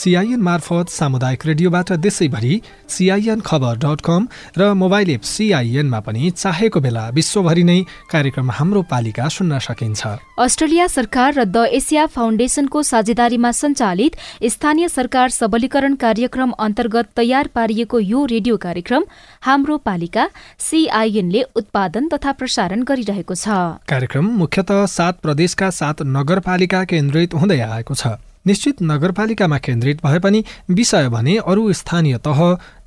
CIN मार्फत सामुदायिक रेडियोबाट देशैभरि सिआइएन खबर डट कम र मोबाइल एप सिआइएनमा पनि चाहेको बेला विश्वभरि नै कार्यक्रम हाम्रो पालिका सुन्न सकिन्छ। अस्ट्रेलिया सरकार र द एसिया फाउन्डेशनको साझेदारीमा सञ्चालित स्थानीय सरकार सबलीकरण कार्यक्रम अन्तर्गत तयार पारिएको यो रेडियो कार्यक्रम हाम्रो पालिका सीआईएनले उत्पादन तथा प्रसारण गरिरहेको छ। कार्यक्रम मुख्यत सात प्रदेशका सात नगरपालिका केन्द्रित हुँदै आएको छ। निश्चित नगरपालिकामा केन्द्रित भए पनि विषय भने अरू स्थानीय तह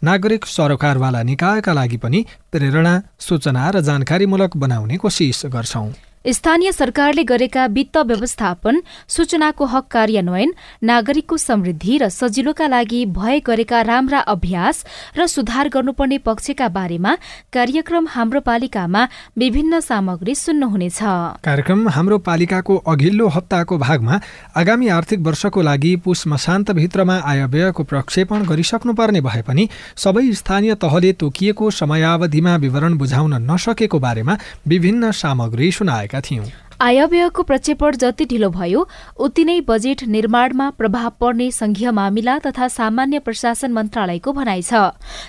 नागरिक सरोकारवाला निकायका लागि पनि प्रेरणा सूचना र जानकारीमूलक बनाउने कोसिस गर्छौं। स्थानीय सरकारले गरेका वित्त व्यवस्थापन सूचनाको हक कार्यान्वयन नागरिकको समृद्धि र सजिलोका लागि भए गरेका राम्रा अभ्यास र सुधार गर्नुपर्ने पक्षका बारेमा कार्यक्रम हाम्रो पालिकामा विभिन्न सामग्री सुन्नुहुनेछ। कार्यक्रम हाम्रो पालिकाको अघिल्लो हप्ताको भागमा आगामी आर्थिक वर्षको लागि पुष मसान्तभित्रमा आय व्ययको प्रक्षेपण गरिसक्नुपर्ने भए पनि सबै स्थानीय तहले तोकिएको समयावधिमा विवरण बुझाउन नसकेको बारेमा विभिन्न सामग्री सुनाएका गरेका थियौं आयव्ययको प्रक्षेपण जति ढिलो भयो उति नै बजेट निर्माणमा प्रभाव पर्ने संघीय मामिला तथा सामान्य प्रशासन मन्त्रालयको भनाइ छ।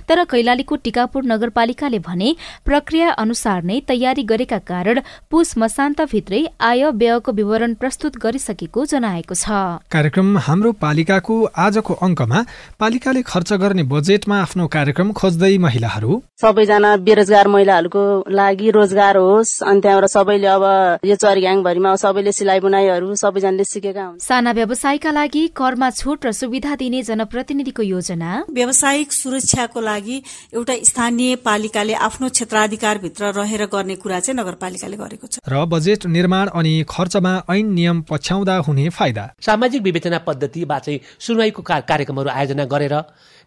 तर कैलालीको टिकापुर नगरपालिकाले भने प्रक्रिया अनुसार नै तयारी गरेका कारण पुस मसान्तभित्रै आय व्ययको विवरण प्रस्तुत गरिसकेको जनाएको छ। कार्यक्रम हाम्रो पालिकाको आजको अङ्कमा पालिकाले खर्च गर्ने बजेटमा आफ्नो कार्यक्रम खोज्दै महिलाहरू। सबैजना बेरोजगार महिलाहरूको लागि रोजगार होस् अनि त्यहाँबाट सबैले अब यो ग्याङभरिमा सबैले सिलाइ बुनाइहरू सबैजनाले सिकेका हुन्। साना व्यवसायका लागि करमा छुट र सुविधा दिने जनप्रतिनिधिको योजना। व्यावसायिक सुरक्षाको लागि एउटा स्थानीय पालिकाले आफ्नो क्षेत्राधिकारभित्र रहेर गर्ने कुरा चाहिँ नगरपालिकाले गरेको छ। र बजेट निर्माण अनि खर्चमा ऐन नियम पछ्याउँदा हुने फाइदा। सामाजिक विवेचना पद्धतिबाट चाहिँ सुनवाईको कार्यक्रमहरू आयोजना गरेर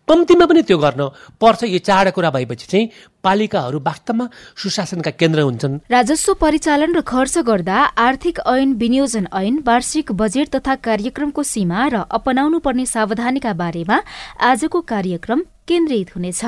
कम्तीमा पनि त्यो गर्न पर्छ। यो चाँडा कुरा भएपछि चाहिँ पालिकाहरू वास्तवमा सुशासनका केन्द्र हुन्छन्। राजस्व परिचालन र खर्च गर्दा आर्थिक ऐन विनियोजन ऐन वार्षिक बजेट तथा कार्यक्रमको सीमा र अपनाउनु पर्ने सावधानीका बारेमा आजको कार्यक्रम केन्द्रित हुनेछ।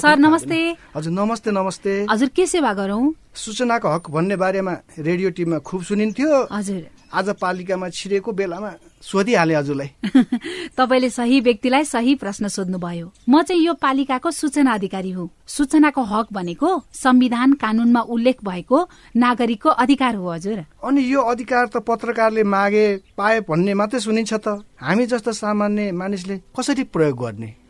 सर नमस्ते। हजुर नमस्ते नमस्ते। हजुर के सेवा गरौँ? सूचनाको हक भन्ने बारेमा रेडियो टिममा खुब सुनिन्थ्यो। हजुर। आज पालिकामा छिरेको बेलामा सोधिहाले हजुरलाई। तपाईँले सही व्यक्तिलाई सही प्रश्न सोध्नुभयो। म चाहिँ यो पालिकाको सूचना अधिकारी हुँ। सूचनाको हक भनेको संविधान कानूनमा उल्लेख भएको नागरिकको अधिकार हो हजुर। अनि यो अधिकार त पत्रकारले मागे पाए भन्ने मात्रै सुनिन्छ त। हामी जस्तो सामान्य मानिसले कसरी प्रयोग गर्ने?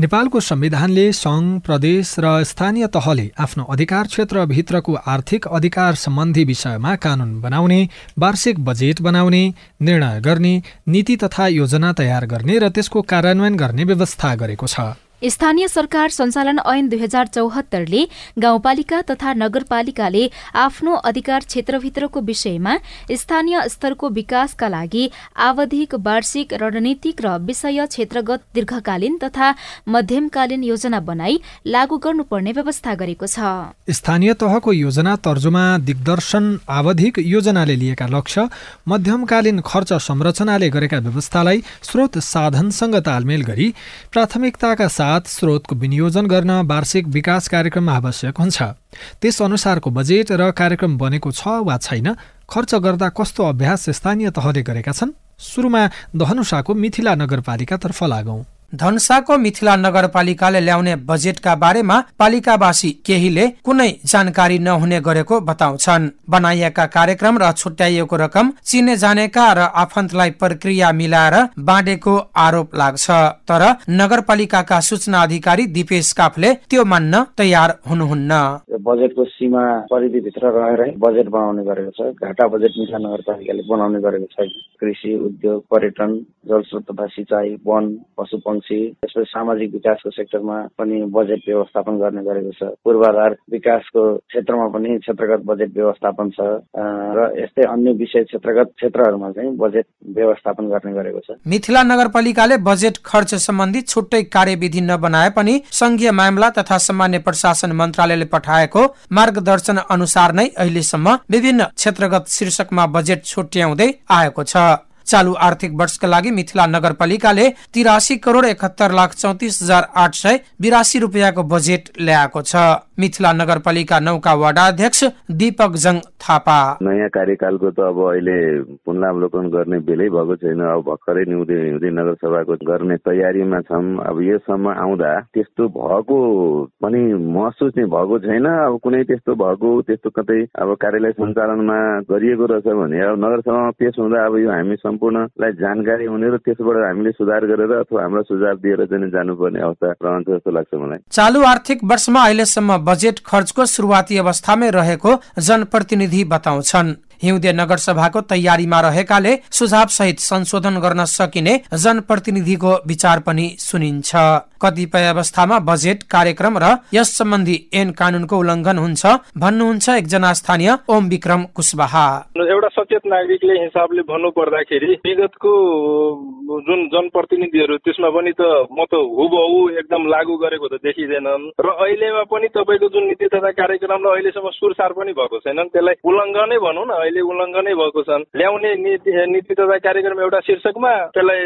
नेपालको संविधानले सङ्घ प्रदेश र स्थानीय तहले आफ्नो अधिकार क्षेत्रभित्रको आर्थिक अधिकार सम्बन्धी विषयमा कानून बनाउने वार्षिक बजेट बनाउने निर्णय गर्ने नीति तथा योजना तयार गर्ने र त्यसको कार्यान्वयन गर्ने व्यवस्था गरेको छ। स्थानीय सरकार सञ्चालन ऐन दुई हजार चौहत्तरले गाउँपालिका तथा नगरपालिकाले आफ्नो अधिकार क्षेत्रभित्रको विषयमा स्थानीय स्तरको विकासका लागि आवधिक वार्षिक रणनीतिक र विषय क्षेत्रगत दीर्घकालीन तथा मध्यमकालीन योजना बनाई लागू गर्नुपर्ने व्यवस्था गरेको छ। स्थानीय तहको योजना तर्जुमा दिग्दर्शन आवधिक योजनाले लिएका लक्ष्य मध्यमकालीन खर्च संरचनाले गरेका व्यवस्थालाई स्रोत साधनसँग तालमेल गरी प्राथमिकताका साथ स्रोतको विनियोजन गर्न वार्षिक विकास कार्यक्रम आवश्यक हुन्छ। त्यस अनुसारको बजेट र कार्यक्रम बनेको छ वा छैन खर्च गर्दा कस्तो अभ्यास स्थानीय तहले गरेका छन्? सुरुमा धनुषाको मिथिला नगरपालिकातर्फ लागौं। धनसाको मिथिला नगरपालिकाले ल्याउने बजेटका बारेमा पालिकावासी केहीले कुनै जानकारी नहुने गरेको बताउँछन्। बनाइएका कार्यक्रम र छुट्याइएको रकम चिने जानेका र आफन्तलाई प्रक्रिया मिलाएर बाँडेको आरोप लाग्छ। तर नगरपालिकाका सूचना अधिकारी दिपेश काफले त्यो मान्न तयार हुनुहुन्न। बजेटको सीमा परिधिभित्र रहेर बजेट बनाउने गरेको छ। घाटा बजेट मिथिला नगरपालिकाले बनाउने गरेको छ। कृषि उद्योग पर्यटन जलस्रोत तथा सिँचाइ वन पशुपन्छी त्यसपछि सामाजिक विकासको सेक्टरमा पनि बजेट व्यवस्थापन गर्ने गरेको छ। पूर्वाधार विकासको क्षेत्रमा पनि क्षेत्रगत बजेट व्यवस्थापन छ। र यस्तै अन्य विषय क्षेत्रगत क्षेत्रहरूमा चाहिँ बजेट व्यवस्थापन गर्ने गरेको छ। मिथिला नगरपालिकाले बजेट खर्च सम्बन्धी छुट्टै कार्यविधि नबनाए पनि संघीय मामला तथा सामान्य प्रशासन मन्त्रालयले पठाएको मार्गदर्शन अनुसार नै अहिलेसम्म विभिन्न क्षेत्रगत शीर्षकमा बजेट छुट्याउँदै आएको छ। चालु आर्थिक वर्षका लागि मिथिला नगरपालिकाले तिरासी करोड एकहत्तर लाख चौतिस हजार आठ सय बिरासी रुपियाँको बजेट ल्याएको छ। मिथिला नगरपालिका नौका वडाध्यक्ष दीपक जङ थापा। नयाँ कार्यकालको त अब अहिले पुनरावलोकन गर्ने बेलै भएको छैन। अब भर्खरै निउँदै हिउँदै नगरसभाको गर्ने तयारीमा छौँ अब योसम्म आउँदा त्यस्तो भएको पनि महसुस चाहिँ भएको छैन। अब कुनै त्यस्तो भएको त्यस्तो कतै अब कार्यालय सञ्चालनमा गरिएको रहेछ भने अब नगरसभामा पेश हुँदा अब यो हामी सम्पूर्णलाई जानकारी हुने र त्यसबाट हामीले सुधार गरेर अथवा हाम्रो सुझाव दिएर चाहिँ जानुपर्ने अवस्था रहन्छ जस्तो लाग्छ मलाई। चालु आर्थिक वर्षमा अहिलेसम्म बजेट खर्चको सुरुवाती अवस्थामै रहेको जनप्रतिनिधि बताउँछन्। हिउँदे नगरसभाको तयारीमा रहेकाले सुझाव सहित संशोधन गर्न सकिने जनप्रतिनिधिको विचार पनि सुनिन्छ। कतिपय अवस्थामा बजेट कार्यक्रम र यस सम्बन्धी ऐन कानूनको उल्लङ्घन हुन्छ भन्नुहुन्छ एकजना स्थानीय ओम विक्रम कुशवाहा एउटा सचेत नागरिकले हिसाबले भन्नु पर्दाखेरि विगतको जुन जनप्रतिनिधिहरू त्यसमा पनि त म त हुबहु एकदम लागू गरेको त देखिँदैनन्। र अहिलेमा पनि तपाईँको जुन नीति तथा कार्यक्रम र अहिलेसम्म सुरसार पनि भएको छैनन् त्यसलाई उल्लङ्घनै भनौँ न अहिले उल्लङ्घनै भएको छन्। ल्याउने नीति नीति तथा कार्यक्रम एउटा शीर्षकमा त्यसलाई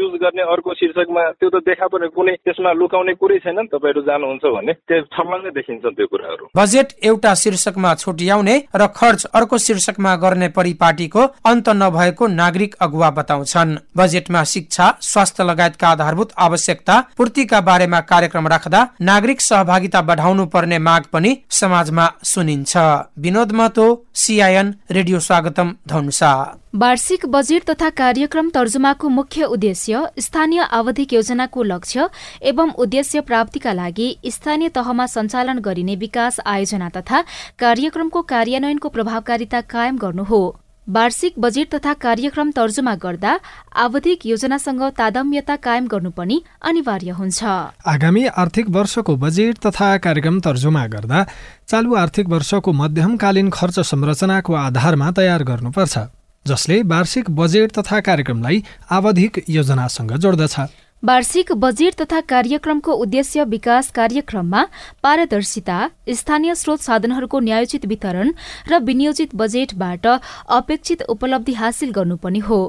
युज गर्ने अर्को शीर्षकमा त्यो त देखा पर्ने कुनै त्यसमा लुकाउने कुरै छैन नि तपाईँहरू जानुहुन्छ भने त्यो छर्लङ्गै देखिन्छन् त्यो कुराहरू। बजेट एउटा शीर्षकमा छुट्याउने र खर्च अर्को शीर्षकमा गर्ने परिपाटीको अन्त नभएको नागरिक अगुवा बताउँछन्। बजेटमा शिक्षा स्वास्थ्य लगायतका आधारभूत आवश्यकता पूर्तिका बारेमा कार्यक्रम राख्दा नागरिक सहभागिता बढाउनु पर्ने माग पनि समाजमा सुनिन्छ। विनोद महतो सिआइएन रेडियो स्वागतम धनुषा। वार्षिक बजेट तथा कार्यक्रम तर्जुमाको मुख्य उद्देश्य स्थानीय आवधिक योजनाको लक्ष्य एवं उद्देश्य प्राप्तिका लागि स्थानीय तहमा सञ्चालन गरिने विकास आयोजना तथा कार्यक्रमको कार्यान्वयनको प्रभावकारिता कायम गर्नु हो। वार्षिक बजेट तथा कार्यक्रम तर्जुमा गर्दा आवधिक योजनासँग तादम्यता कायम गर्नु पनि अनिवार्य हुन्छ। आगामी आर्थिक वर्षको बजेट तथा कार्यक्रम तर्जुमा गर्दा चालु आर्थिक वर्षको मध्यमकालीन खर्च संरचनाको आधारमा तयार गर्नुपर्छ जसले वार्षिक बजेट तथा कार्यक्रमलाई आवधिक योजनासँग जोड्दछ। वार्षिक बजेट तथा कार्यक्रमको उद्देश्य विकास कार्यक्रममा पारदर्शिता स्थानीय स्रोत साधनहरूको न्यायोचित वितरण र विनियोजित बजेटबाट अपेक्षित उपलब्धि हासिल गर्नु पनि हो।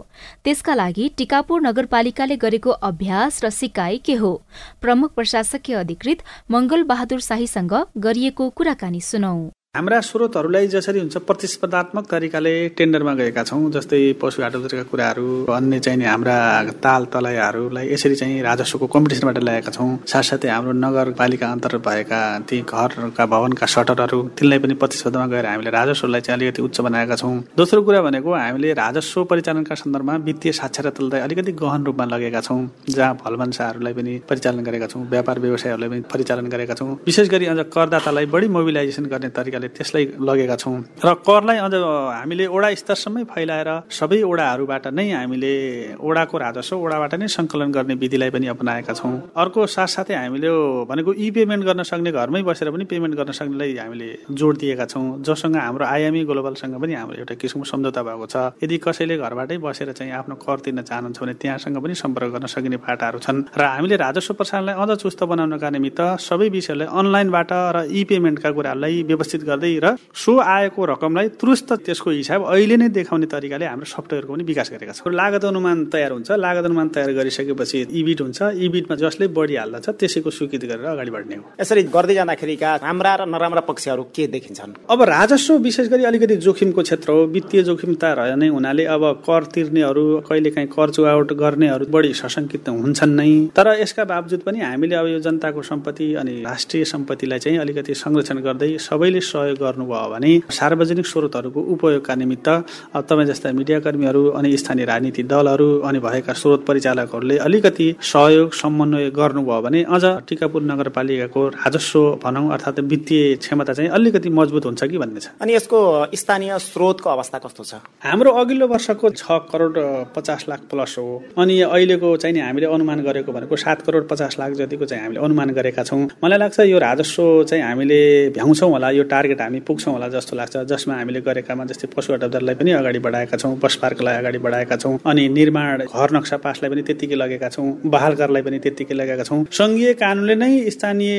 त्यसका लागि टिकापुर नगरपालिकाले गरेको अभ्यास र सिकाइ के हो? प्रमुख प्रशासकीय अधिकृत मंगल बहादुर शाहीसँग गरिएको कुराकानी सुनौ। हाम्रा स्रोतहरूलाई जसरी हुन्छ प्रतिस्पर्धात्मक तरिकाले टेन्डरमा गएका छौँ जस्तै पशु हाटबजारका कुराहरू अन्य चाहिँ हाम्रा ताल तलैहरूलाई यसरी चाहिँ राजस्वको कम्पिटिसनबाट ल्याएका छौँ। साथसाथै हाम्रो नगरपालिका अन्तर्गत भएका ती घरका भवनका सटरहरू तिनलाई पनि प्रतिस्पर्धामा गएर हामीले राजस्वलाई चाहिँ अलिकति उच्च बनाएका छौँ। दोस्रो कुरा भनेको हामीले राजस्व परिचालनका सन्दर्भमा वित्तीय साक्षरतालाई अलिकति गहन रूपमा लगेका छौँ जहाँ भलभन्साहरूलाई पनि परिचालन गरेका छौँ व्यापार व्यवसायहरूलाई पनि परिचालन गरेका छौँ। विशेष गरी अझ करदातालाई बढी मोबिलाइजेसन गर्ने तरिका नगरपालिकाले त्यसलाई लगेका छौँ। र करलाई अझ हामीले वडा स्तरसम्मै फैलाएर सबै वडाहरूबाट नै हामीले वडाको राजस्व वडाबाट नै सङ्कलन गर्ने विधिलाई पनि अपनाएका छौँ। अर्को साथसाथै हामीले भनेको ई पेमेन्ट गर्न सक्ने घरमै बसेर पनि पेमेन्ट गर्न सक्नेलाई हामीले जोड दिएका छौँ। जोसँग हाम्रो आयामी ग्लोबलसँग पनि हाम्रो एउटा किसिमको सम्झौता भएको छ। यदि कसैले घरबाटै बसेर चाहिँ आफ्नो कर तिर्न चाहनुहुन्छ भने त्यहाँसँग पनि सम्पर्क गर्न सकिने पाटाहरू छन्। र हामीले राजस्व प्रसारणलाई अझ चुस्त बनाउनका निमित्त सबै विषयलाई अनलाइनबाट र ई पेमेन्टका कुराहरूलाई व्यवस्थित गर्दै र सो आएको रकमलाई तुरस्त त्यसको हिसाब अहिले नै देखाउने तरिकाले हाम्रो सफ्टवेयरको पनि विकास गरेका छौँ। लागत अनुमान तयार हुन्छ। लागत अनुमान तयार गरिसकेपछि इबिट हुन्छ। इबिटमा जसले बढी हाल्दछ त्यसैको स्वीकृति गरेर अगाडि बढ्ने हो। यसरी गर्दै जाँदाखेरिका राम्रा र नराम्रा पक्षहरू के देखिन्छन्? अब राजस्व विशेष गरी अलिकति जोखिमको क्षेत्र हो। वित्तीय जोखिमता रह नै हुनाले अब कर तिर्नेहरू कहिलेकाहीँ कर चुहावट गर्नेहरू बढी सशङ्कित हुन्छन् नै। तर यसका बावजुद पनि हामीले अब यो जनताको सम्पत्ति अनि राष्ट्रिय सम्पत्तिलाई चाहिँ अलिकति संरक्षण गर्दै सबैले सहयोग गर्नुभयो भने सार्वजनिक स्रोतहरूको उपयोगका निमित्त तपाईँ जस्ता मिडियाकर्मीहरू अनि स्थानीय राजनीतिक दलहरू अनि भएका स्रोत परिचालकहरूले अलिकति सहयोग समन्वय गर्नुभयो भने अझ टिकापुर नगरपालिकाको राजस्व भनौँ अर्थात् वित्तीय क्षमता चाहिँ अलिकति मजबुत हुन्छ कि भन्ने छ। अनि यसको स्थानीय स्रोतको अवस्था कस्तो छ? हाम्रो अघिल्लो वर्षको छ करोड पचास लाख प्लस हो। अनि अहिलेको चाहिँ नि हामीले अनुमान गरेको भनेको सात करोड पचास लाख जतिको चाहिँ हामीले अनुमान गरेका छौँ। मलाई लाग्छ यो राजस्व चाहिँ हामीले भ्याउँछौँ होला यो टार्गेट हामी पुग्छौँ होला जस्तो लाग्छ। जसमा हामीले गरेकामा जस्तै पशु अटब्दरलाई पनि अगाडि बढाएका छौँ बस पार्कलाई अगाडि बढाएका छौँ अनि निर्माण घर नक्सा पासलाई पनि त्यत्तिकै लगेका छौँ बहाल करलाई पनि त्यत्तिकै लगेका छौँ। सङ्घीय कानुनले नै स्थानीय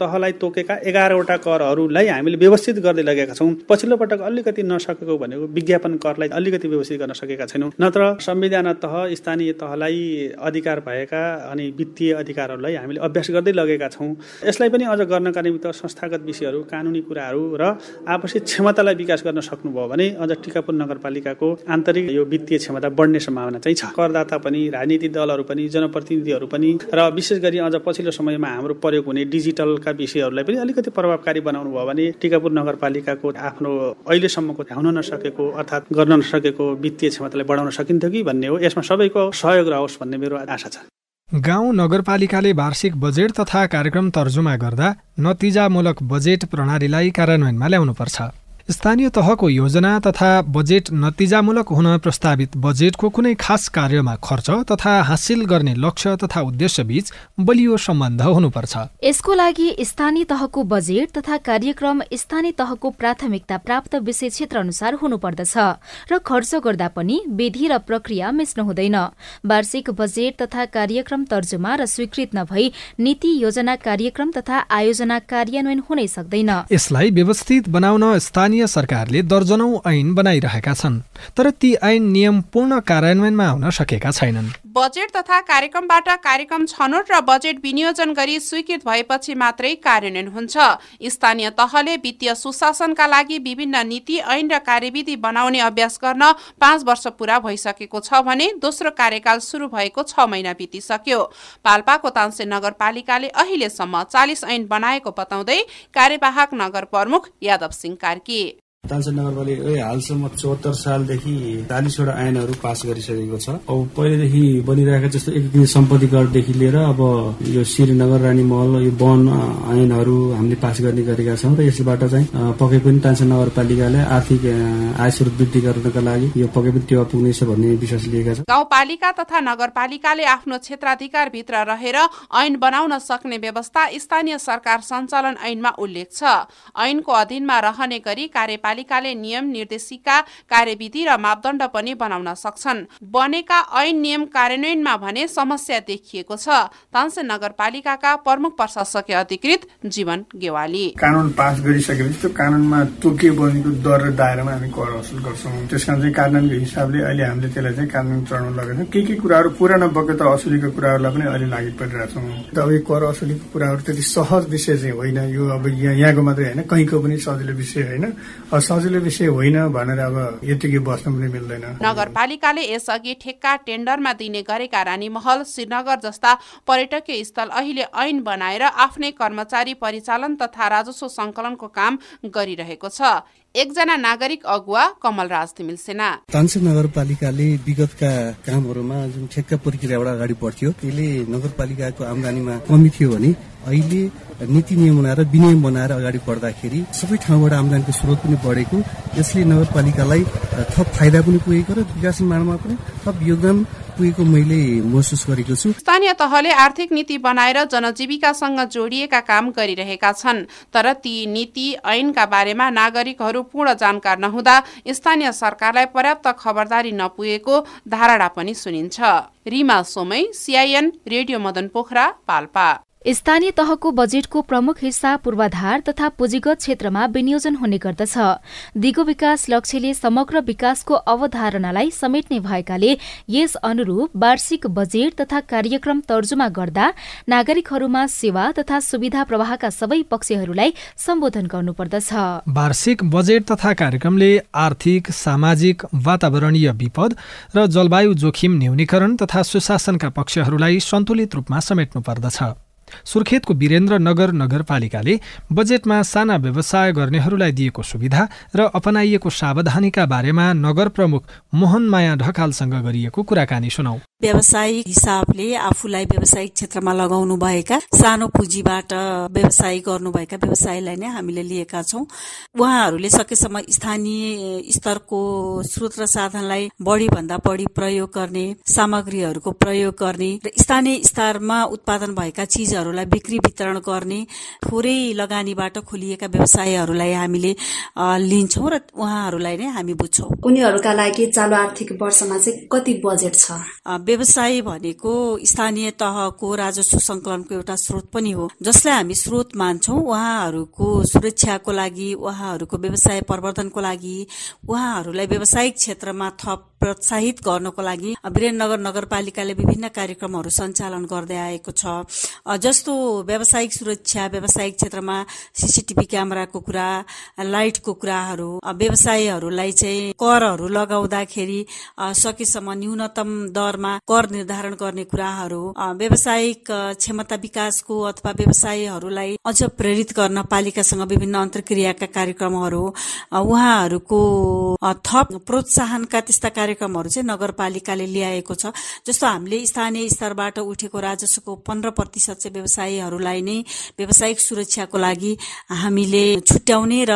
तहलाई तोकेका एघारवटा करहरूलाई हामीले व्यवस्थित गर्दै लगेका छौँ। पछिल्लो पटक अलिकति नसकेको भनेको विज्ञापन करलाई अलिकति व्यवस्थित गर्न सकेका छैनौँ। नत्र संविधान तह स्थानीय तहलाई अधिकार भएका अनि वित्तीय अधिकारहरूलाई हामीले अभ्यास गर्दै लगेका छौँ। यसलाई पनि अझ गर्नका निमित्त संस्थागत विषयहरू कानुनी कुराहरू र आपसी क्षमतालाई विकास गर्न सक्नुभयो भने अझ टिकापुर नगरपालिकाको आन्तरिक यो वित्तीय क्षमता बढ्ने सम्भावना चाहिँ छ। करदाता पनि राजनीतिक दलहरू पनि जनप्रतिनिधिहरू पनि र विशेष गरी अझ पछिल्लो समयमा हाम्रो प्रयोग हुने डिजिटलका विषयहरूलाई पनि अलिकति प्रभावकारी बनाउनु भयो भने टिकापुर नगरपालिकाको आफ्नो अहिलेसम्मको हुन नसकेको अर्थात् गर्न नसकेको वित्तीय क्षमतालाई बढाउन सकिन्थ्यो कि भन्ने हो। यसमा सबैको सहयोग रहोस् भन्ने मेरो आशा छ। गाउँ नगरपालिकाले वार्षिक बजेट तथा कार्यक्रम तर्जुमा गर्दा नतिजामूलक बजेट प्रणालीलाई कार्यान्वयनमा ल्याउनुपर्छ। स्थानीय तहको योजना तथा बजेट नतिजामूलक हुन प्रस्तावित बजेटको कुनै खास कार्यमा खर्च तथा हासिल गर्ने लक्ष्य तथा उद्देश्य बीच बलियो सम्बन्ध हुनुपर्छ। यसको लागि स्थानीय तहको बजेट तथा कार्यक्रम स्थानीय तहको प्राथमिकता प्राप्त विषय क्षेत्र अनुसार हुनुपर्दछ र खर्च गर्दा पनि विधि र प्रक्रिया मिच्नु हुँदैन। वार्षिक बजेट तथा कार्यक्रम तर्जुमा र स्वीकृत नभई नीति योजना कार्यक्रम तथा आयोजना कार्यान्वयन हुनै सक्दैन। यसलाई व्यवस्थित बनाउन स्थानीय स्थानीय सरकारले दर्जनौं ऐन बनाइरहेका छन् तर ती ऐन नियम पूर्ण कार्यान्वयनमा आउन सकेका छैनन्। बजेट तथा कार्यक्रमबाट कार्यक्रम छनौट र बजेट विनियोजन गरी स्वीकृत भएपछि मात्रै कार्यान्वयन हुन्छ। स्थानीय तहले वित्तीय सुशासनका लागि विभिन्न नीति ऐन र कार्यविधि बनाउने अभ्यास गर्न पाँच वर्ष पूरा भइसकेको छ भने दोस्रो कार्यकाल सुरु भएको छ महिना बितिसक्यो। पाल्पाको तान्से नगरपालिकाले अहिलेसम्म चालिस ऐन बनाएको बताउँदै कार्यवाहक नगर प्रमुख यादव सिंह कार्की। तालसेन नगरपालिकाले हालसम्म चौहत्तर सालदेखि चालिसवटा ऐनहरू पास गरिसकेको छ। अब पहिलेदेखि बनिरहेका जस्तो एक सम्पत्ति करदेखि लिएर अब यो श्रीनगर रानी महल यो वन ऐनहरू हामीले पास गर्ने गरेका छौँ र यसबाट चाहिँ पक्कै पनि तालसेन नगरपालिकाले आर्थिक आय स्रोत वृद्धि गर्नका लागि यो पक्कै पनि टेवा पुग्नेछ भन्ने विश्वास लिएका छन्। गाउँपालिका तथा नगरपालिकाले आफ्नो क्षेत्राधिकार भित्र रहेर ऐन बनाउन सक्ने व्यवस्था स्थानीय सरकार सञ्चालन ऐनमा उल्लेख छ। ऐनको अधीनमा रहने गरी कार्यपालिका नगरपालिकाले नियम निर्देशिका कार्यविधि र मापदण्ड पनि बनाउन सक्छन्। बनेका ऐन नियम कार्यान्वयनमा भने समस्या देखिएको छ। तानसेन नगरपालिकाका प्रमुख प्रशासकीय अधिकृत जीवन गेवाली। कानुन पास गरिसकेपछि त्यो कानुनमा तोकिए बनेको दर र दायरामा हामी कर वसुल गर्छौँ। त्यस कारण चाहिँ कानुनको हिसाबले अहिले हामीले त्यसलाई चाहिँ कानुन चढाउन लगेका छौँ। के के कुराहरू पुरानो बगेता असुलीको कुराहरूलाई पनि अहिले लागि परिरहेका छौँ। अब यो कर असुलीको कुराहरू त्यति सहज विषय चाहिँ होइन। यो अब यहाँको मात्रै होइन। कहीँको पनि सजिलो विषय होइन। सजिलो विषय होइन भनेर अब यतिकै बस्न पनि मिल्दैन। नगरपालिकाले यसअघि ठेक्का टेन्डरमा दिने गरेका रानी महल श्रीनगर जस्ता पर्यटकीय स्थल अहिले ऐन बनाएर आफ्नै कर्मचारी परिचालन तथा राजस्व संकलनको काम गरिरहेको छ। एकजना नागरिक अगुवा कमल राज तिमिल सेना। नगरपालिकाले विगतका कामहरूमा जुन ठेक्का प्रक्रियाबाट अगाडि बढ्थ्यो त्यसले नगरपालिकाको आमदानीमा कमी थियो भने अहिले नीति नियम बनाएर विनियम बनाएर अगाडि बढ्दाखेरि सबै ठाउँबाट आमदानीको स्रोत पनि बढेको यसले नगरपालिकालाई थप फाइदा पनि पुगेको र विकास निर्माणमा पनि थप योगदान पुगेको मैले महसुस गरेको छु। स्थानीय तहले आर्थिक नीति बनाएर जनजीविकासँग जोडिएका काम गरिरहेका छन् तर ती नीति ऐनका बारेमा नागरिकहरू पूर्ण जानकार नहुँदा स्थानीय सरकारलाई पर्याप्त खबरदारी नपुगेको धारणा पनि सुनिन्छ। Rima Somai CIN radio Madan Pokhara Palpa. स्थानीय तहको बजेटको प्रमुख हिस्सा पूर्वाधार तथा पुँजीगत क्षेत्रमा विनियोजन हुने गर्दछ। दिगो विकास लक्ष्यले समग्र विकासको अवधारणालाई समेट्ने भएकाले यस अनुरूप वार्षिक बजेट तथा कार्यक्रम तर्जुमा गर्दा नागरिकहरूमा सेवा तथा सुविधा प्रवाहका सबै पक्षहरूलाई सम्बोधन गर्नुपर्दछ। वार्षिक बजेट तथा कार्यक्रमले आर्थिक सामाजिक वातावरणीय विपद र जलवायु जोखिम न्यूनीकरण तथा सुशासनका पक्षहरूलाई सन्तुलित रूपमा समेट्नु पर्दछ सुर्खेतको वीरेन्द्र नगर नगरपालिकाले बजेटमा साना व्यवसाय गर्नेहरूलाई दिएको सुविधा र अपनाइएको सावधानीका बारेमा नगर प्रमुख मोहन माया ढकालसँग गरिएको कुराकानी सुनौ। व्यावसायिक हिसाबले आफूलाई व्यावसायिक क्षेत्रमा लगाउनु भएका सानो पुँजीबाट व्यवसाय गर्नुभएका व्यवसायलाई नै हामीले लिएका छौँ। उहाँहरूले सकेसम्म स्थानीय स्तरको स्रोत र साधनलाई बढी भन्दा बढी प्रयोग गर्ने सामग्रीहरूको प्रयोग गर्ने र स्थानीय स्तरमा उत्पादन भएका चिजहरूलाई बिक्री वितरण गर्ने थोरै लगानीबाट खोलिएका व्यवसायहरूलाई हामीले लिन्छौँ र उहाँहरूलाई नै हामी बुझ्छौँ। उनीहरूका लागि चालु आर्थिक वर्षमा चाहिँ कति बजेट छ? व्यवसाय भनेको स्थानीय तहको राजस्व संकलनको एउटा स्रोत पनि हो। जसलाई हामी स्रोत मान्छौँ उहाँहरूको सुरक्षाको लागि उहाँहरूको व्यवसाय प्रवर्धनको लागि उहाँहरूलाई व्यावसायिक क्षेत्रमा थप प्रोत्साहित गर्नको लागि वीरेन्द्रनगर नगरपालिकाले विभिन्न कार्यक्रमहरू सञ्चालन गर्दै आएको छ। जस्तो व्यावसायिक सुरक्षा व्यावसायिक क्षेत्रमा सिसिटिभी क्यामेराको कुरा लाइटको कुराहरू व्यवसायहरूलाई चाहिँ करहरू लगाउँदाखेरि सकेसम्म न्यूनतम दरमा कर निर्धारण गर्ने कुराहरू व्यावसायिक क्षमता विकासको अथवा व्यवसायहरूलाई अझ प्रेरित गर्न पालिकासँग विभिन्न अन्तर्क्रियाका कार्यक्रमहरू उहाँहरूको थप प्रोत्साहनका त्यस्ता कार्यक्रमहरू चाहिँ नगरपालिकाले ल्याएको छ। जस्तो हामीले स्थानीय स्तरबाट उठेको राजस्वको पन्ध्र प्रतिशत चाहिँ व्यवसायीहरूलाई नै व्यावसायिक सुरक्षाको लागि हामीले छुट्याउने र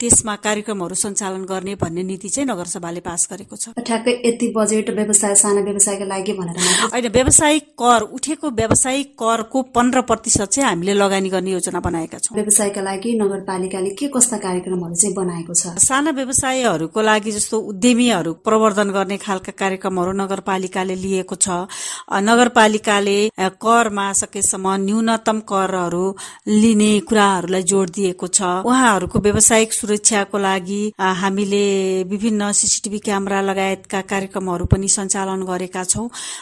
त्यसमा कार्यक्रमहरू सञ्चालन गर्ने भन्ने नीति चाहिँ नगरसभाले पास गरेको छ। ठ्याक्कै यति बजेट व्यवसाय साना व्यवसायका लागि भनेर होइन व्यावसायिक कर उठेको व्यावसायिक करको पन्ध्र प्रतिशत चाहिँ हामीले लगानी गर्ने योजना बनाएका छौँ। व्यवसायका लागि नगरपालिकाले के कस्ता कार्यक्रमहरू चाहिँ बनाएको छ? साना व्यवसायहरूको लागि जस्तो उद्यमीहरू प्रवर्धन गर्ने खालका कार्यक्रमहरू नगरपालिकाले लिएको छ। नगरपालिकाले करमा सकेसम्म न्यूनतम करहरू लिने कुराहरूलाई जोड दिएको छ। उहाँहरूको व्यावसायिक सुरक्षाको लागि हामीले विभिन्न सिसिटिभी क्यामेरा लगायतका कार्यक्रमहरू पनि सञ्चालन गरेका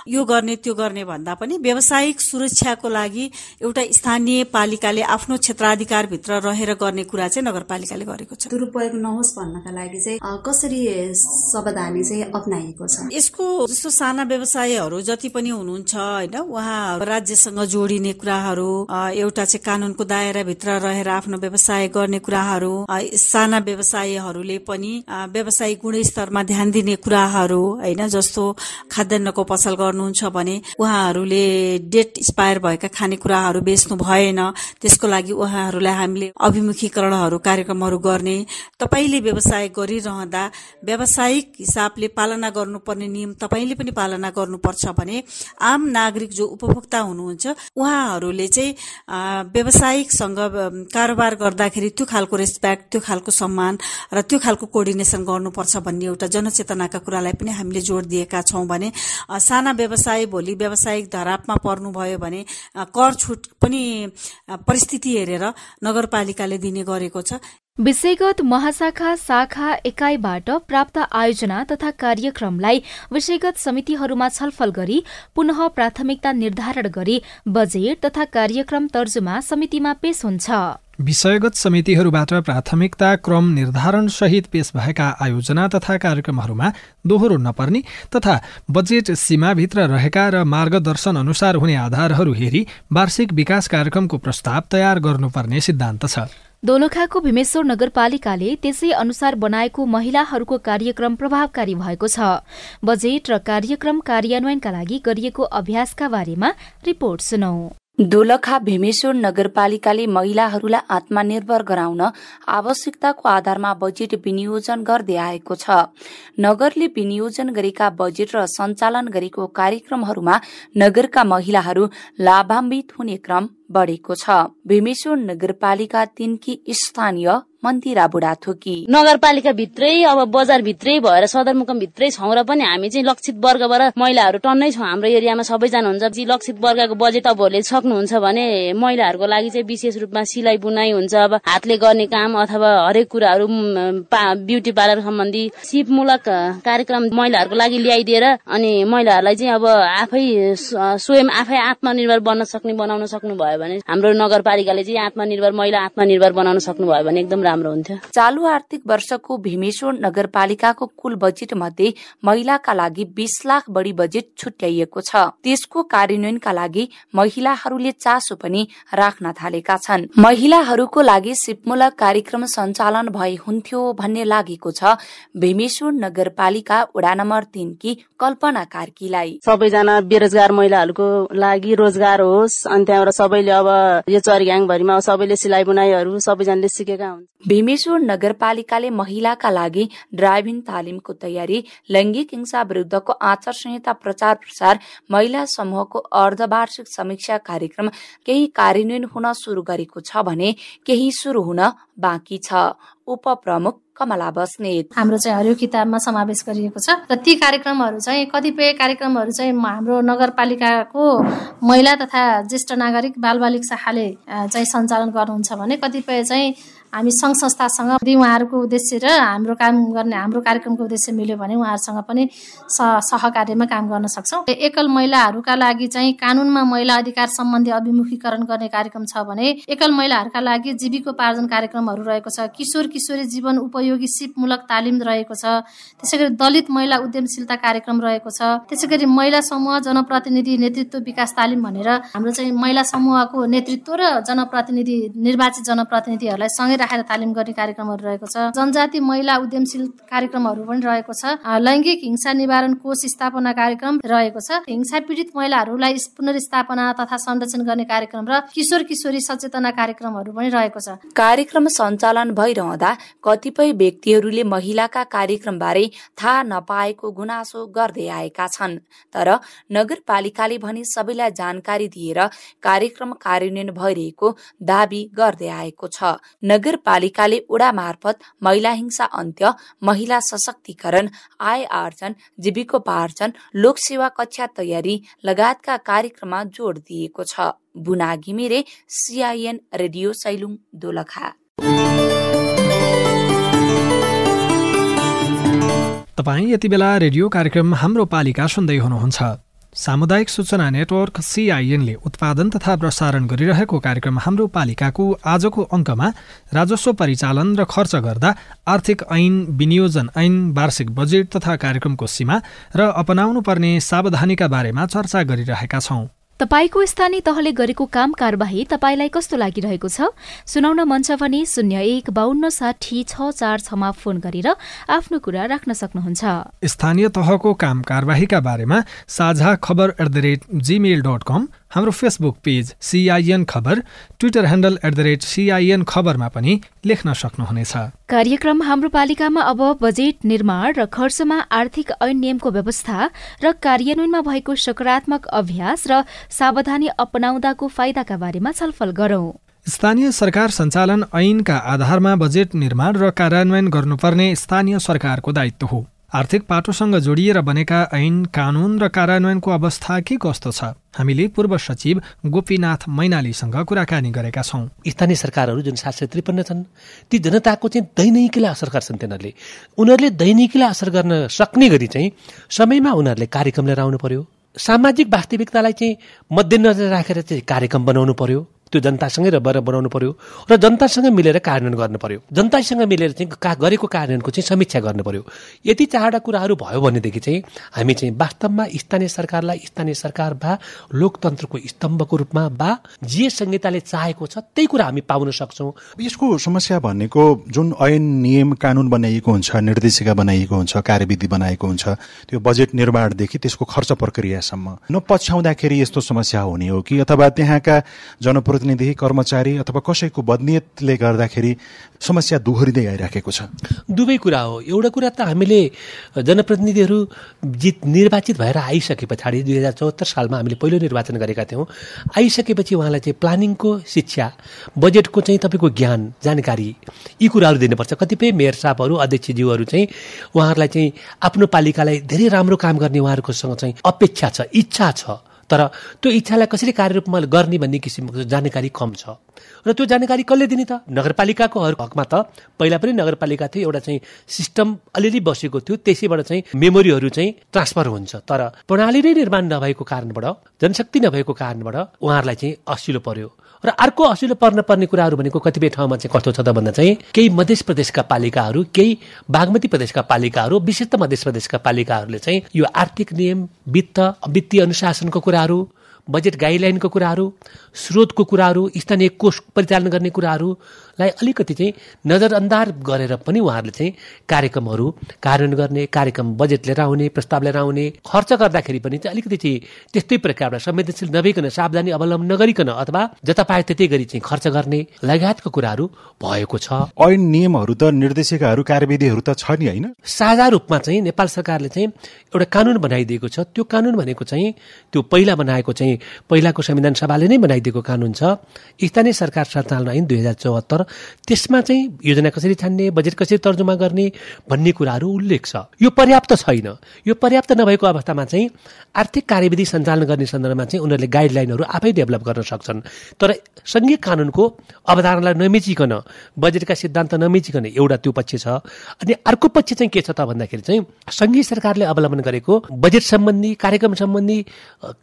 यो गर्ने त्यो गर्ने भन्दा पनि व्यावसायिक सुरक्षाको लागि एउटा स्थानीय पालिकाले आफ्नो क्षेत्राधिकारभित्र रहेर गर्ने कुरा चाहिँ नगरपालिकाले गरेको छ। दुरुपयोग नहोस् भन्नका लागि चाहिँ कसरी सावधानी चाहिँ अप्नाइएको छ? यसको जस्तो साना व्यवसायहरू जति पनि हुनुहुन्छ होइन उहाँ राज्यसँग जोडिने कुराहरू एउटा चाहिँ कानूनको दायराभित्र रहेर आफ्नो व्यवसाय गर्ने कुराहरू साना व्यवसायीहरूले पनि व्यावसायिक गुणस्तरमा ध्यान दिने कुराहरू होइन जस्तो खाद्यान्नको पसल गर्नुहुन्छ भने उहाँहरूले डेट एक्सपायर भएका खानेकुराहरू बेच्नु भएन। त्यसको लागि उहाँहरूलाई हामीले अभिमुखीकरणहरू कार्यक्रमहरू गर्ने। तपाईँले व्यवसाय गरिरहँदा व्यावसायिक हिसाबले पालना गर्नुपर्ने नियम तपाईँले पनि पालना गर्नुपर्छ भने आम नागरिक जो उपभोक्ता हुनुहुन्छ उहाँहरूले चाहिँ व्यावसायिकसँग कारोबार गर्दाखेरि त्यो खालको रेस्पेक्ट त्यो खालको सम्मान र त्यो खालको कोर्डिनेसन गर्नुपर्छ भन्ने एउटा जनचेतनाका कुरालाई पनि हामीले जोड दिएका छौँ भने साना व्यवसाय भोलि व्यावसायिक धरापमा पर्नुभयो भने कर छुट पनि परिस्थिति हेरेर नगरपालिकाले दिने गरेको छ। विषयगत महाशाखा शाखा एकाइबाट प्राप्त आयोजना तथा कार्यक्रमलाई विषयगत समितिहरूमा छलफल गरी पुनः प्राथमिकता निर्धारण गरी बजेट तथा कार्यक्रम तर्जुमा समितिमा पेश हुन्छ। विषयगत समितिहरूबाट प्राथमिकता क्रम निर्धारण सहित पेश भएका आयोजना तथा कार्यक्रमहरूमा दोहोरो नपर्ने तथा बजेट सीमाभित्र रहेका र मार्गदर्शन अनुसार हुने आधारहरू हेरी वार्षिक विकास कार्यक्रमको प्रस्ताव तयार गर्नुपर्ने सिद्धान्त छ। दोलखाको भीमेश्वर नगरपालिकाले त्यसै अनुसार बनाएको महिलाहरूको कार्यक्रम प्रभावकारी भएको छ। बजेट र कार्यक्रम कार्यान्वयनका लागि गरिएको अभ्यासका बारेमा रिपोर्ट सुनौ। दोलखा भीमेश्वर नगरपालिकाले महिलाहरूलाई आत्मनिर्भर गराउन आवश्यकताको आधारमा बजेट विनियोजन गर्दै आएको छ। नगरले विनियोजन गरेका बजेट र सञ्चालन गरेको कार्यक्रमहरूमा नगरका महिलाहरू लाभान्वित हुने क्रम बढेको छ। भीमेश्वर नगरपालिका तिनकी स्थानीय मन्दिरा बुढाथोकी नगरपालिका भित्रै अब बजार भित्रै भएर सदरमुकाम भित्रै छौँ र पनि हामी चाहिँ लक्षित वर्गबाट महिलाहरू टन्नै छौँ। हाम्रो एरियामा सबैजना हुन्छ लक्षित वर्गको बजेट तपाईँहरूले सक्नुहुन्छ भने महिलाहरूको लागि चाहिँ विशेष रूपमा सिलाइ बुनाइ हुन्छ। अब हातले गर्ने काम अथवा हरेक कुराहरू ब्युटी पार्लर सम्बन्धी सिपमूलक कार्यक्रम महिलाहरूको लागि ल्याइदिएर अनि महिलाहरूलाई चाहिँ अब आफै स्वयं आफै आत्मनिर्भर बन्न सक्ने बनाउन सक्नुभयो भने हाम्रो नगरपालिकाले चाहिँ आत्मनिर्भर महिला आत्मनिर्भर बनाउन सक्नुभयो भने एकदम राम्रो हुन्थ्यो। चालु आर्थिक वर्षको भीमेश्वर नगरपालिकाको कुल बजेट मध्ये महिलाका लागि बीस लाख बढी बजेट छुट्याइएको छ। त्यसको कार्यान्वयनका लागि महिलाहरूले चासो पनि राख्न थालेका छन्। महिलाहरूको लागि सिपमूलक कार्यक्रम सञ्चालन भए हुन्थ्यो भन्ने लागेको छ भीमेश्वर नगरपालिका वडा नम्बर कि कल्पना कार्कीलाई। सबैजना बेरोजगार महिलाहरूको लागि रोजगार होस्। अनि त्यहाँबाट सबैले अब यो चरियाङभरिमा सबैले सिलाइ बुनाइहरू सबैजनाले सिकेका हुन्छ भीमेश्वर नगरपालिकाले महिलाका लागि ड्राइभिङ तालिमको तयारी लैङ्गिक हिंसा विरुद्धको आचार संहिता प्रचार प्रसार महिला समूहको अर्धवार्षिक समीक्षा कार्यक्रम केही कार्यान्वयन हुन सुरु गरेको छ भने केही सुरु हुन बाँकी छ उपप्रमुख कमला बस्नेत हाम्रो चाहिँ हरियो किताबमा समावेश गरिएको छ। र ती कार्यक्रमहरू चाहिँ कतिपय कार्यक्रमहरू चाहिँ हाम्रो नगरपालिकाको महिला तथा ज्येष्ठ नागरिक बालबालिक शाखाले चाहिँ सञ्चालन गर्नुहुन्छ भने कतिपय चाहिँ हामी सङ्घ संस्थासँग यदि उहाँहरूको उद्देश्य र हाम्रो काम गर्ने हाम्रो कार्यक्रमको उद्देश्य मिल्यो भने उहाँहरूसँग पनि सहकार्यमा काम गर्न सक्छौँ। एकल महिलाहरूका लागि चाहिँ कानुनमा महिला अधिकार सम्बन्धी अभिमुखीकरण गर्ने कार्यक्रम छ भने एकल महिलाहरूका लागि जीविकोपार्जन कार्यक्रमहरू रहेको छ किशोर किशोरी जीवन उपयोगी सिपमूलक तालिम रहेको छ त्यसै गरी दलित महिला उद्यमशीलता कार्यक्रम रहेको छ त्यसै गरी महिला समूह जनप्रतिनिधि नेतृत्व विकास तालिम भनेर हाम्रो चाहिँ महिला समूहको नेतृत्व र जनप्रतिनिधि निर्वाचित जनप्रतिनिधिहरूलाई सँगै राखेर तालिम गर्ने कार्यक्रमहरू रहेको छ। जनजाति महिला उद्यमशील कार्यक्रमहरू पनि रहेको छ। लैङ्गिक हिंसा निवारण कोष स्थापना कार्यक्रम रहेको छ। हिंसा पीडित महिलाहरूलाई पुनर्स्थापना तथा संरक्षण गर्ने कार्यक्रम र किशोर किशोरी सचेतना कार्यक्रमहरू पनि रहेको छ। कार्यक्रम सञ्चालन भइरहँदा कतिपय व्यक्तिहरूले महिलाका कार्यक्रम बारे थाहा नपाएको गुनासो गर्दै आएका छन्। तर नगरपालिकाले भने सबैलाई जानकारी दिएर कार्यक्रम कार्यान्वयन भइरहेको दावी गर्दै आएको छ। नगरपालिकाले उडा मार्फत महिला हिंसा अन्त्य महिला सशक्तिकरण आय आर्जन जीविकोपार्जन लोकसेवा कक्षा तयारी लगायतका कार्यक्रममा जोड दिएको छ। Buna Ghimire CIN radio Sailung Dolakha. तपाईँ यति बेला रेडियो कार्यक्रम हाम्रो पालिका सुन्दै हुनुहुन्छ। सामुदायिक सूचना नेटवर्क सिआइएनले उत्पादन तथा प्रसारण गरिरहेको कार्यक्रम हाम्रो पालिकाको आजको अङ्कमा राजस्व परिचालन र खर्च गर्दा आर्थिक ऐन विनियोजन ऐन वार्षिक बजेट तथा कार्यक्रमको सीमा र अपनाउनु पर्ने सावधानीका बारेमा चर्चा गरिरहेका छौं। तपाईँको स्थानीय तहले गरेको काम कारवाही तपाईँलाई कस्तो लागिरहेको छ? सुनाउन मन छ भने शून्य एक बाहन्न साठी छ चार छमा फोन गरेर आफ्नो कुरा राख्न सक्नुहुन्छ। स्थानीय तहको काम कारवाहीका बारेमा साझा खबर at the rate gmail dot com हाम्रो फेसबुक पेज सिआइएन खबर Twitter handle at the rate CIN खबरमा पनि लेख्न सक्नुहुनेछ। कार्यक्रम हाम्रो पालिकामा अब बजेट निर्माण र खर्चमा आर्थिक ऐन नियमको व्यवस्था र कार्यान्वयनमा भएको सकारात्मक अभ्यास र सावधानी अपनाउँदाको फाइदाका बारेमा छलफल गरौं। स्थानीय सरकार सञ्चालन ऐनका आधारमा बजेट निर्माण र कार्यान्वयन गर्नुपर्ने स्थानीय सरकारको दायित्व हो। आर्थिक पाटोसँग जोडिएर बनेका ऐन कानून र कार्यान्वयनको अवस्था के कस्तो छ? हामीले पूर्व सचिव गोपीनाथ मैनालीसँग कुराकानी गरेका छौँ। स्थानीय सरकारहरू जुन सात सय त्रिपन्न छन् ती जनताको चाहिँ दैनिकीलाई असर गर्छन् तिनीहरूले। उनीहरूले दैनिकीलाई असर गर्न सक्ने गरी चाहिँ समयमा उनीहरूले कार्यक्रम लिएर आउनु पर्यो। सामाजिक वास्तविकतालाई चाहिँ मध्यनजर राखेर चाहिँ कार्यक्रम बनाउनु पर्यो। त्यो जनतासँगै रहेर बनाउनु पर्यो र जनतासँग मिलेर कार्यान्वयन गर्नु पर्यो। जनतासँग मिलेर चाहिँ का गरेको कार्यान्वयनको चाहिँ समीक्षा गर्नु पर्यो। यति चारवटा कुराहरू भयो भनेदेखि चाहिँ हामी चाहिँ वास्तवमा स्थानीय सरकारलाई स्थानीय सरकार वा लोकतन्त्रको स्तम्भको रूपमा वा जे संहिताले चाहेको छ त्यही कुरा हामी पाउन सक्छौँ। यसको समस्या भनेको जुन ऐन नियम कानुन बनाइएको हुन्छ निर्देशिका बनाइएको हुन्छ कार्यविधि बनाएको हुन्छ त्यो बजेट निर्माणदेखि त्यसको खर्च प्रक्रियासम्म। नपछ्याउँदाखेरि यस्तो समस्या हुने हो कि अथवा त्यहाँका जनप्रतिनिधि कर्मचारी अथवा कसैको बदनियतले गर्दाखेरि समस्या दोहोरिँदै आइराखेको छ। दुवै कुरा हो। एउटा कुरा त हामीले जनप्रतिनिधिहरू जित निर्वाचित भएर आइसके पछाडि दुई हजार चौहत्तर सालमा हामीले पहिलो निर्वाचन गरेका थियौँ। आइसकेपछि उहाँलाई चाहिँ प्लानिङको शिक्षा बजेटको चाहिँ तपाईँको ज्ञान जानकारी यी कुराहरू दिनुपर्छ। कतिपय मेयर साहबहरू अध्यक्षज्यूहरू चाहिँ उहाँहरूलाई चाहिँ आफ्नो पालिकालाई धेरै राम्रो काम गर्ने उहाँहरूकोसँग चाहिँ अपेक्षा छ इच्छा छ। तर त्यो इच्छालाई कसरी कार्यरूपमा गर्ने भन्ने किसिमको जानकारी कम छ। र त्यो जानकारी कसले दिने त? नगरपालिकाको हकमा त। पहिला पनि नगरपालिका थियो एउटा चाहिँ सिस्टम अलिअलि बसेको थियो त्यसैबाट चाहिँ मेमोरीहरू चाहिँ ट्रान्सफर हुन्छ। तर प्रणाली नै निर्माण नभएको कारणबाट जनशक्ति नभएको कारणबाट उहाँहरूलाई चाहिँ असिलो पर्यो। र अर्को असिलो पर्न पर्ने कुराहरू भनेको कतिपय ठाउँमा चाहिँ कस्तो छ त भन्दा चाहिँ केही मध्य प्रदेशका पालिकाहरू केही बागमती प्रदेशका पालिकाहरू विशेष त मध्य प्रदेशका पालिकाहरूले चाहिँ यो आर्थिक नियम वित्त वित्तीय अनुशासनको कुराहरू बजेट गाइडलाइनको कुराहरू स्रोतको कुराहरू स्थानीय कोष परिचालन गर्ने कुराहरूलाई अलिकति चाहिँ नजरअन्दाज गरेर पनि उहाँहरूले चाहिँ कार्यक्रमहरू कार्यान्वयन गर्ने कार्यक्रम बजेट लिएर आउने प्रस्ताव लिएर आउने खर्च गर्दाखेरि पनि चाहिँ अलिकति चाहिँ त्यस्तै प्रकारबाट संवेदनशील नभइकन सावधानी अवलम्बन नगरिकन अथवा जता पाए त्यतै गरी चाहिँ खर्च गर्ने लगायतको कुराहरू भएको छ। ऐन नियमहरू त निर्देशिकाहरू कार्यविधिहरू त छ नि होइन? साझा रूपमा चाहिँ नेपाल सरकारले चाहिँ एउटा कानुन बनाइदिएको छ। त्यो कानुन भनेको चाहिँ त्यो पहिला बनाएको चाहिँ पहिलाको संविधान सभाले नै बनाइदिएको कानुन छ। स्थानीय सरकार सञ्चालन ऐन दुई हजार चौहत्तर त्यसमा चाहिँ योजना कसरी छान्ने बजेट कसरी तर्जुमा गर्ने भन्ने कुराहरू उल्लेख छ। यो पर्याप्त छैन। यो पर्याप्त नभएको अवस्थामा चाहिँ आर्थिक कार्यविधि सञ्चालन गर्ने सन्दर्भमा चाहिँ उनीहरूले गाइडलाइनहरू आफै डेभलप गर्न सक्छन्। तर सङ्घीय कानुनको अवधारणालाई नमिचिकन बजेटका सिद्धान्त नमिचिकन एउटा त्यो पक्ष छ। अनि अर्को पक्ष चाहिँ के छ त भन्दाखेरि चाहिँ सङ्घीय सरकारले अवलम्बन गरेको बजेट सम्बन्धी कार्यक्रम सम्बन्धी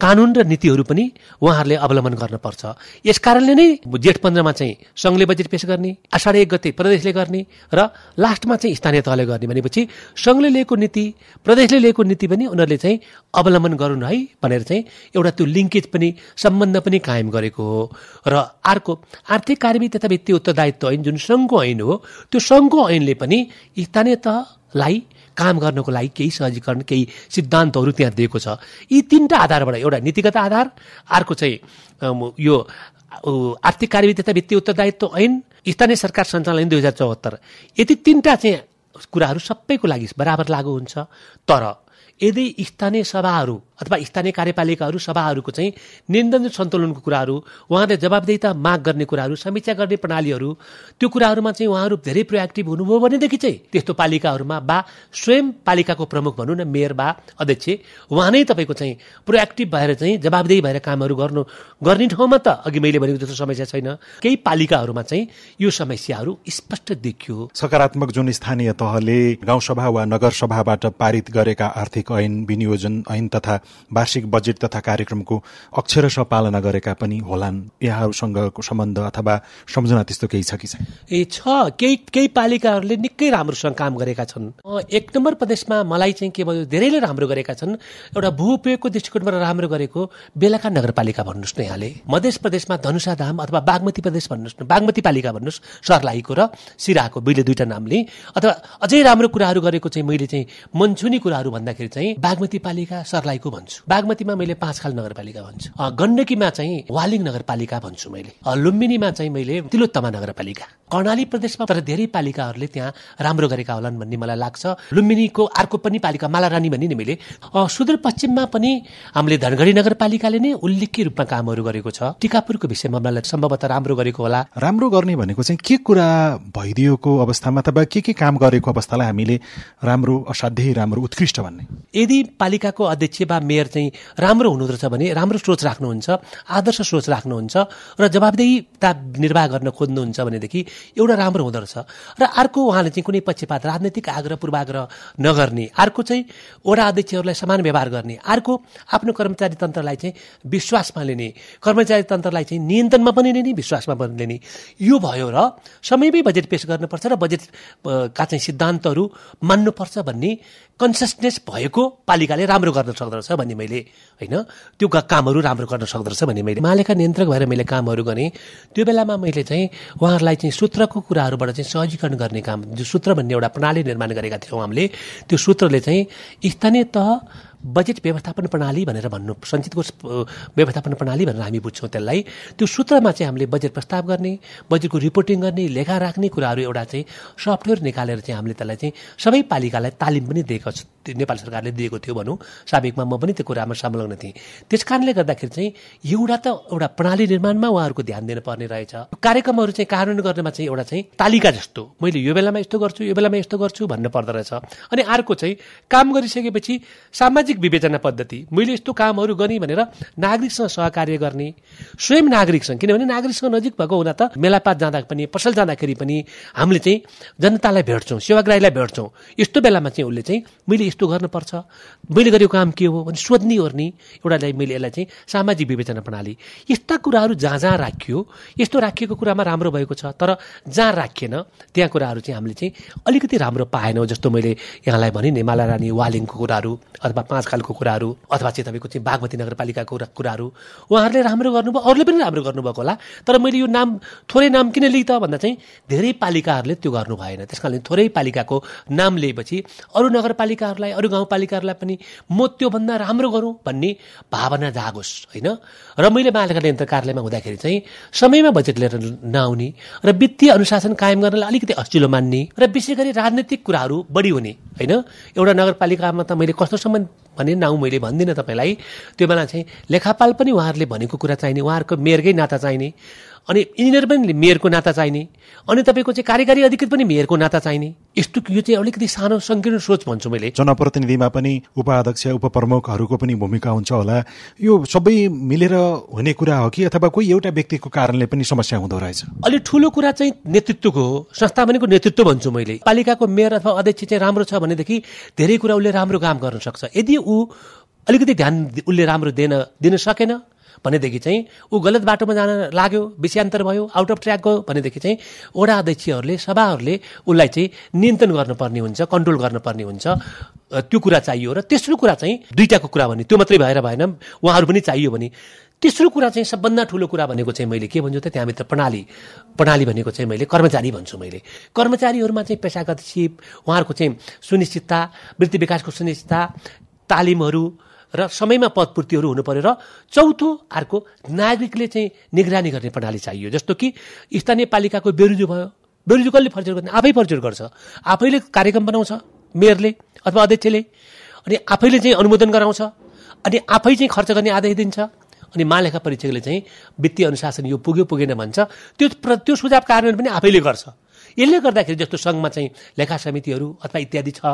कानुन र नीतिहरू पनि उहाँहरूले अवलम्बन गर्नुपर्छ। यस कारणले नै जेठ पन्ध्रमा चाहिँ सङ्घले बजेट पेश गर्ने असाढ एक गते प्रदेशले गर्ने र लास्टमा चाहिँ स्थानीय तहले गर्ने भनेपछि सङ्घले लिएको नीति प्रदेशले लिएको नीति पनि उनीहरूले चाहिँ अवलम्बन गरून् है भनेर चाहिँ एउटा त्यो लिङ्केज पनि सम्बन्ध पनि कायम गरेको हो। र अर्को आर्थिक कार्यविधि तथा वित्तीय उत्तरदायित्व ऐन जुन सङ्घको ऐन हो त्यो सङ्घको ऐनले पनि स्थानीय तहलाई काम गर्नको लागि केही सहजीकरण केही सिद्धान्तहरू त्यहाँ दिएको छ। यी तिनवटा आधारबाट एउटा नीतिगत आधार अर्को चाहिँ यो आर्थिक कार्यविधि तथा वित्तीय उत्तरदायित्व ऐन स्थानीय सरकार सञ्चालन दुई हजार चौहत्तर। यति तिनवटा चाहिँ कुराहरू सबैको लागि बराबर लागू हुन्छ तर यदि स्थानीय सभाहरू अथवा स्थानीय कार्यपालिकाहरू सभाहरूको चाहिँ नियन्त्रण सन्तुलनको कुराहरू उहाँले जवाबदेता माग गर्ने कुराहरू समीक्षा गर्ने प्रणालीहरू त्यो कुराहरूमा चाहिँ उहाँहरू धेरै प्रोएक्टिभ हुनुभयो भनेदेखि चाहिँ त्यस्तो पालिकाहरूमा बा स्वयं पालिकाको प्रमुख भनौँ न मेयर बा अध्यक्ष उहाँ नै तपाईँको चाहिँ प्रोएक्टिभ भएर चाहिँ जवाबदेही भएर कामहरू गर्नु गर्ने ठाउँमा त अघि मैले भनेको जस्तो समस्या छैन। केही पालिकाहरूमा चाहिँ यो समस्याहरू स्पष्ट देखियो। सकारात्मक जुन स्थानीय तहले गाउँसभा वा नगरसभाबाट पारित गरेका आर्थिक ऐन विनियोजन ऐन तथा वार्षिक बजेट तथा कार्यक्रमको अक्षरश पालना गरेका पनि होलान्। यहाँहरूसँगको सम्बन्ध अथवा सम्झना त्यस्तो केही छ कि छैन? ए छ। केही केही पालिकाहरूले निकै राम्रोसँग काम गरेका छन्। एक नम्बर प्रदेशमा मलाई चाहिँ के भयो धेरैले राम्रो गरेका छन्। एउटा भू उपयोगको दृष्टिकोणबाट राम्रो गरेको बेलाका नगरपालिका भन्नुहोस् न यहाँले। मध्य प्रदेशमा धनुषा धाम अथवा बागमती प्रदेश भन्नुहोस् न। बागमती पालिका भन्नुहोस् सर्लाहीको र सिराको मैले दुईवटा नामले अथवा अझै राम्रो कुराहरू गरेको चाहिँ मैले चाहिँ मनछुनी कुराहरू भन्दाखेरि चाहिँ बागमती पालिका सर्लाहीको भन्छु। बागमतीमा मैले पाँचखाल नगरपालिका भन्छु। गण्डकीमा चाहिँ वालिङ नगरपालिका भन्छु मैले। लुम्बिनीमा चाहिँ मैले तिलोत्तमा नगरपालिका। कर्णाली प्रदेशमा तर धेरै पालिकाहरूले त्यहाँ राम्रो गरेका होलान् भन्ने मलाई लाग्छ। लुम्बिनीको अर्को पनि पालिका मालारानी भन्ने नि मैले सुदूरपश्चिममा पनि हामीले धनगढी नगरपालिकाले नै उल्लेख्य रूपमा कामहरू गरेको छ। टिकापुरको विषयमा मलाई सम्भवतः राम्रो गरेको होला। राम्रो गर्ने भनेको चाहिँ के कुरा भइदिएको अवस्थामा अथवा के के काम गरेको अवस्थालाई हामीले राम्रो असाध्यै राम्रो उत्कृष्ट भन्ने? यदि पालिकाको अध्यक्ष वा मेयर चाहिँ राम्रो हुनुहुँदो रहेछ भने राम्रो सोच राख्नुहुन्छ आदर्श सोच राख्नुहुन्छ र जवाबदेहीता निर्वाह गर्न खोज्नुहुन्छ भनेदेखि एउटा राम्रो हुँदो रहेछ। र अर्को उहाँले चाहिँ कुनै पक्षपात राजनैतिक आग्रह पूर्वाग्रह नगर्ने अर्को चाहिँ वडा अध्यक्षहरूलाई समान व्यवहार गर्ने अर्को आफ्नो कर्मचारी तन्त्रलाई चाहिँ विश्वासमा लिने कर्मचारी तन्त्रलाई चाहिँ नियन्त्रणमा पनि लिने विश्वासमा पनि लिने। यो भयो र समयमै बजेट पेस गर्नुपर्छ र बजेटका चाहिँ सिद्धान्तहरू मान्नुपर्छ भन्ने कन्सियसनेस भएको पालिकाले राम्रो गर्न सक्दो रहेछ भन्ने मैले होइन? त्यो कामहरू राम्रो गर्न सक्दो रहेछ भन्ने मैले। मालेका नियन्त्रक भएर मैले कामहरू गरेँ। त्यो बेलामा मैले चाहिँ उहाँहरूलाई चाहिँ सूत्रको कुराहरूबाट चाहिँ सहजीकरण गर्ने काम जो सूत्र भन्ने एउटा प्रणाली निर्माण गरेका थियौँ हामीले। त्यो सूत्रले चाहिँ स्थानीय तह बजेट व्यवस्थापन प्रणाली भनेर भन्नु सञ्चितको व्यवस्थापन प्रणाली भनेर हामी बुझ्छौँ त्यसलाई। त्यो सूत्रमा चाहिँ हामीले बजेट प्रस्ताव गर्ने बजेटको रिपोर्टिङ गर्ने लेखा राख्ने कुराहरू एउटा चाहिँ सफ्टवेयर निकालेर चाहिँ हामीले त्यसलाई चाहिँ सबै पालिकालाई तालिम पनि दिएको नेपाल सरकारले दिएको थियो भनौँ। साबिकमा म पनि त्यो कुरामा संलग्न थिएँ। त्यस कारणले गर्दाखेरि चाहिँ एउटा त एउटा प्रणाली निर्माणमा उहाँहरूको ध्यान दिनुपर्ने रहेछ। कार्यक्रमहरू चाहिँ कार्यान्वयन गर्नेमा चाहिँ एउटा चाहिँ तालिका जस्तो। मैले यो बेलामा यस्तो गर्छु यो बेलामा यस्तो गर्छु भन्नु पर्दो रहेछ। अनि अर्को चाहिँ काम गरिसकेपछि सामाजिक सामाजिक विवेचना पद्धति। मैले यस्तो कामहरू गरेँ भनेर नागरिकसँग सहकार्य गर्ने स्वयं नागरिकसँग। किनभने नागरिकसँग नजिक भएको हुँदा त मेलापात जाँदा पनि पसल जाँदाखेरि पनि हामीले चाहिँ जनतालाई भेट्छौँ सेवाग्राहीलाई भेट्छौँ। यस्तो बेलामा चाहिँ उसले चाहिँ मैले यस्तो गर्नुपर्छ। मैले गरेको काम के हो भने सोध्ने ओर्ने एउटालाई मैले यसलाई चाहिँ सामाजिक विवेचना प्रणाली। यस्ता कुराहरू जहाँ जहाँ राखियो यस्तो राखिएको कुरामा राम्रो भएको छ तर जहाँ राखिएन त्यहाँ कुराहरू चाहिँ हामीले चाहिँ अलिकति राम्रो पाएनौँ जस्तो मैले यहाँलाई भने नि माला रानी वालिङको कुराहरू अथवा पाँच खालको कुराहरू अथवा चाहिँ तपाईँको चाहिँ बागमती नगरपालिकाको कुराहरू। उहाँहरूले राम्रो गर्नुभयो अरूले पनि राम्रो गर्नुभएको होला तर मैले यो नाम थोरै नाम किन लिएँ त भन्दा चाहिँ धेरै पालिकाहरूले त्यो गर्नु भएन। त्यस कारणले थोरै पालिकाको नाम लिएपछि अरू नगरपालिकाहरूलाई अरू गाउँपालिकाहरूलाई पनि म त्योभन्दा राम्रो गरौँ भन्ने भावना जागोस् होइन? र मैले महालेखा नियन्त्रण कार्यालयमा हुँदाखेरि चाहिँ समयमा बजेट लिएर नआउने र वित्तीय अनुशासन कायम गर्नलाई अलिकति अस्चिलो मान्ने र विशेष गरी राजनैतिक कुराहरू बढी हुने होइन? एउटा नगरपालिकामा त मैले कस्तोसम्म भने नाउँ मैले भन्दिनँ तपाईँलाई। त्यो बेला चाहिँ लेखापाल पनि उहाँहरूले भनेको कुरा चाहिने उहाँहरूको मेयरकै नाता चाहिने। अनि इन्जिनियर पनि मेयरको नाता चाहिने। अनि तपाईँको चाहिँ कार्यकारी अधिकृत पनि मेयरको नाता चाहिने। यस्तो यो चाहिँ अलिकति सानो सङ्कीर्ण सोच भन्छु मैले। जनप्रतिनिधिमा पनि उपाध्यक्ष उपप्रमुखहरूको पनि भूमिका हुन्छ होला। यो सबै मिलेर हुने कुरा हो कि अथवा कोही एउटा व्यक्तिको कारणले पनि समस्या हुँदो रहेछ? अलिक ठुलो कुरा चाहिँ नेतृत्वको हो संस्था भनेको नेतृत्व भन्छु मैले। पालिकाको मेयर अथवा अध्यक्ष चाहिँ राम्रो छ भनेदेखि धेरै कुरा उसले राम्रो काम गर्न सक्छ। यदि ऊ अलिकति ध्यान उसले राम्रो दिन दिन सकेन भनेदेखि चाहिँ ऊ गलत बाटोमा जान लाग्यो विषयान्तर भयो आउट अफ ट्र्याक गयो भनेदेखि चाहिँ वडा अध्यक्षहरूले सभाहरूले उसलाई चाहिँ नियन्त्रण गर्नुपर्ने हुन्छ कन्ट्रोल गर्नुपर्ने हुन्छ। त्यो कुरा चाहियो र तेस्रो कुरा चाहिँ दुईवटाको कुरा भने त्यो मात्रै भएर भएन उहाँहरू पनि चाहियो भने। तेस्रो कुरा चाहिँ सबभन्दा ठुलो कुरा भनेको चाहिँ मैले के भन्छु त त्यहाँभित्र प्रणाली प्रणाली भनेको चाहिँ मैले कर्मचारी भन्छु मैले। कर्मचारीहरूमा चाहिँ पेसागत सिप उहाँहरूको चाहिँ सुनिश्चितता वृत्ति विकासको सुनिश्चितता तालिमहरू र समयमा पदपूर्तिहरू हुनु पर्यो र चौथो अर्को नागरिकले चाहिँ निगरानी गर्ने प्रणाली चाहियो। जस्तो कि स्थानीय पालिकाको बेरुजु भयो। बेरुजु कसले फर्चर गर्ने? आफै फर्चर गर्छ। आफैले कार्यक्रम बनाउँछ मेयरले अथवा अध्यक्षले। अनि आफैले चाहिँ अनुमोदन गराउँछ। अनि आफै चाहिँ खर्च गर्ने आदेश दिन्छ। अनि महालेखा परीक्षकले चाहिँ वित्तीय अनुशासन यो पुग्यो पुगेन भन्छ। त्यो त्यो सुझाव कार्यान्वयन पनि आफैले गर्छ। यसले गर्दाखेरि जस्तो सङ्घमा चाहिँ लेखा समितिहरू अथवा इत्यादि छ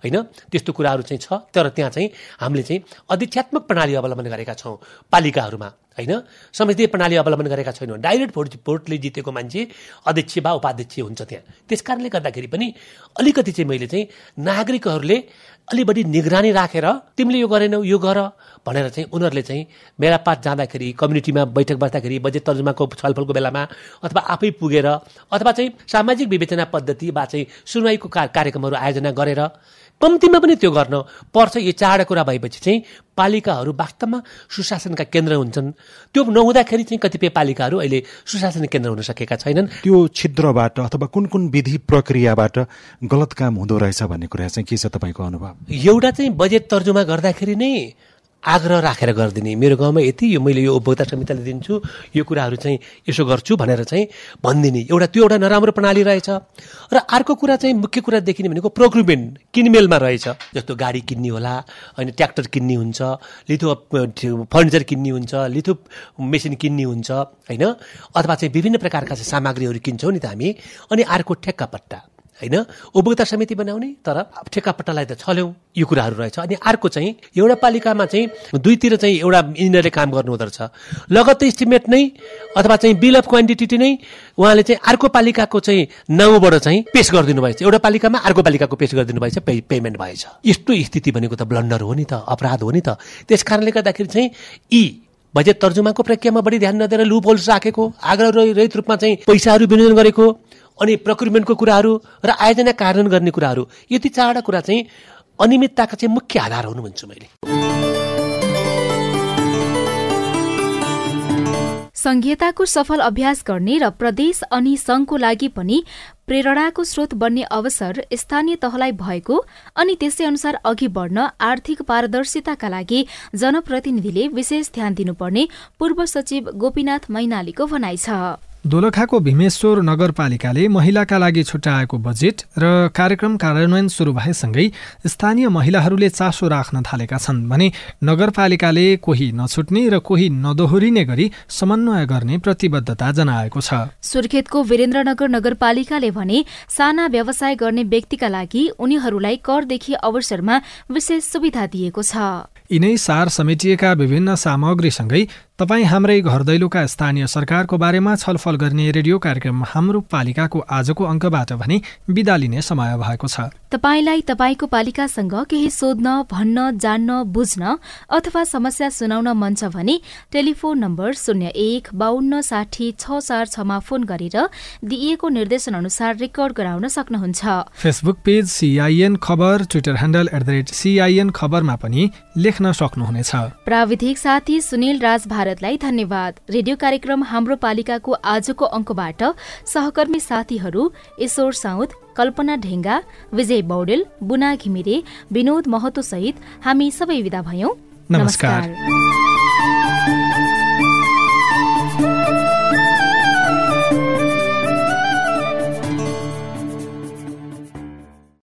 होइन त्यस्तो कुराहरू चाहिँ छ तर त्यहाँ चाहिँ हामीले चाहिँ अधिक्षात्मक प्रणाली अवलम्बन गरेका छौँ पालिकाहरूमा। होइन? समिति प्रणाली अवलम्बन गरेका छैनौँ डाइरेक्ट भोट भोटले जितेको मान्छे अध्यक्ष वा उपाध्यक्ष हुन्छ त्यहाँ। त्यस कारणले गर्दाखेरि पनि अलिकति चाहिँ मैले चाहिँ नागरिकहरूले अलि बढी निगरानी राखेर तिमीले यो गरेनौ यो गर भनेर चाहिँ उनीहरूले चाहिँ मेलापात जाँदाखेरि कम्युनिटीमा बैठक बस्दाखेरि बजेट तर्जुमाको छलफलको बेलामा अथवा आफै पुगेर अथवा चाहिँ सामाजिक विवेचना पद्धति वा चाहिँ सुनवाईको कार्यक्रमहरू आयोजना गरेर कम्तीमा पनि त्यो गर्न पर्छ। यो चारवटा कुरा भएपछि चाहिँ पालिकाहरू वास्तवमा सुशासनका केन्द्र हुन्छन्। त्यो नहुँदाखेरि चाहिँ कतिपय पालिकाहरू अहिले सुशासन केन्द्र हुन सकेका छैनन्। त्यो छिद्रबाट अथवा कुन कुन विधि प्रक्रियाबाट गलत काम हुँदो रहेछ भन्ने कुरा चाहिँ के छ तपाईँको अनुभव? एउटा चाहिँ बजेट तर्जुमा गर्दाखेरि नै आग्रह राखेर गरिदिने। मेरो गाउँमा यति यो मैले यो उपभोक्ता समितिले दिन्छु यो कुराहरू चाहिँ यसो गर्छु भनेर चाहिँ भनिदिने। एउटा त्यो एउटा नराम्रो प्रणाली रहेछ। र अर्को कुरा चाहिँ मुख्य कुरा देखिने भनेको प्रोक्रुमेन्ट किनमेलमा रहेछ। जस्तो गाडी किन्ने होला अनि ट्र्याक्टर किन्ने हुन्छ लिथो फर्निचर किन्ने हुन्छ लिथो मेसिन किन्ने हुन्छ होइन? अथवा चाहिँ विभिन्न प्रकारका सामग्रीहरू किन्छौँ नि त हामी। अनि अर्को ठेक्का पट्टा। होइन? उपभोक्ता समिति बनाउने तर ठेक्कापट्टालाई त छल्यौँ। यो कुराहरू रहेछ। अनि अर्को चाहिँ एउटा पालिकामा चाहिँ दुईतिर चाहिँ एउटा इन्जिनियरले काम गर्नु हुँदो रहेछ। लगत्तै इस्टिमेट नै अथवा चाहिँ बिल अफ क्वान्टिटी नै उहाँले चाहिँ अर्को पालिकाको चाहिँ नाउँबाट चाहिँ पेस गरिदिनु भएछ। एउटा पालिकामा अर्को पालिकाको पेस गरिदिनु भएछ पे पेमेन्ट भएछ। यस्तो स्थिति भनेको त ब्लन्डर हो नि त अपराध हो नि त। त्यस कारणले गर्दाखेरि चाहिँ यी बजेट तर्जुमाको प्रक्रियामा बढी ध्यान नदिएर लुप होल्स राखेको आग्रह रहित रूपमा चाहिँ पैसाहरू विनियोजन गरेको अनि प्रक्रिमेन्टको कुराहरू र आयोजना कार्यान्वयन गर्ने कुराहरू यति चारवटा कुरा चाहिँ अनियमितताका चाहिँ मुख्य आधार हुनु भन्छु मैले। संघीयताको सफल अभ्यास गर्ने र प्रदेश अनि संघको लागि पनि प्रेरणाको स्रोत बन्ने अवसर स्थानीय तहलाई भएको अनि त्यसै अनुसार अघि बढ्न आर्थिक पारदर्शिताका लागि जनप्रतिनिधिले विशेष ध्यान दिनुपर्ने पूर्व सचिव गोपीनाथ मैनालीको भनाइ छ। दोलखाको भीमेश्वर नगरपालिकाले महिलाका लागि छुट्याएको बजेट र कार्यक्रम कार्यान्वयन सुरु भएसँगै स्थानीय महिलाहरूले चासो राख्न थालेका छन् भने नगरपालिकाले कोही नछुट्ने र कोही नदोहोरिने गरी समन्वय गर्ने प्रतिबद्धता जनाएको छ। सुर्खेतको वीरेन्द्रनगर नगरपालिकाले भने साना व्यवसाय गर्ने व्यक्तिका लागि उनीहरूलाई करदेखि अवसरमा विशेष सुविधा दिएको छ। यिनै सार समेटिएका विभिन्न सामग्रीसँगै तपाईँ हाम्रै घर दैलोका स्थानीय सरकारको बारेमा छलफल गर्ने रेडियो कार्यक्रम हाम्रो पालिकाको आजको अङ्कबाट भने विदा लिने समय भएको छ। तपाईँलाई तपाईँको पालिकासँग केही सोध्न भन्न जान्न बुझ्न अथवा समस्या सुनाउन मन छ भने टेलिफोन नम्बर शून्य एक बाहन्न साठी छ चार छमा फोन गरेर दिइएको निर्देशन अनुसार रेकर्ड गराउन सक्नुहुन्छ। फेसबुक पेज सिआइएन खबर Twitter handle at the rate CIN खबरमा पनि लेख्न सक्नुहुनेछ। प्राविधिक साथी सुनिल राज भारतलाई धन्यवाद। रेडियो कार्यक्रम हाम्रो पालिकाको आजको अङ्कबाट सहकर्मी साथीहरू ईश्वर साउद कल्पना ढेङ्गा विजय बौडेल बुना घिमिरे विनोद महतो सहित हामी सबै विदा भयौं। नमस्कार।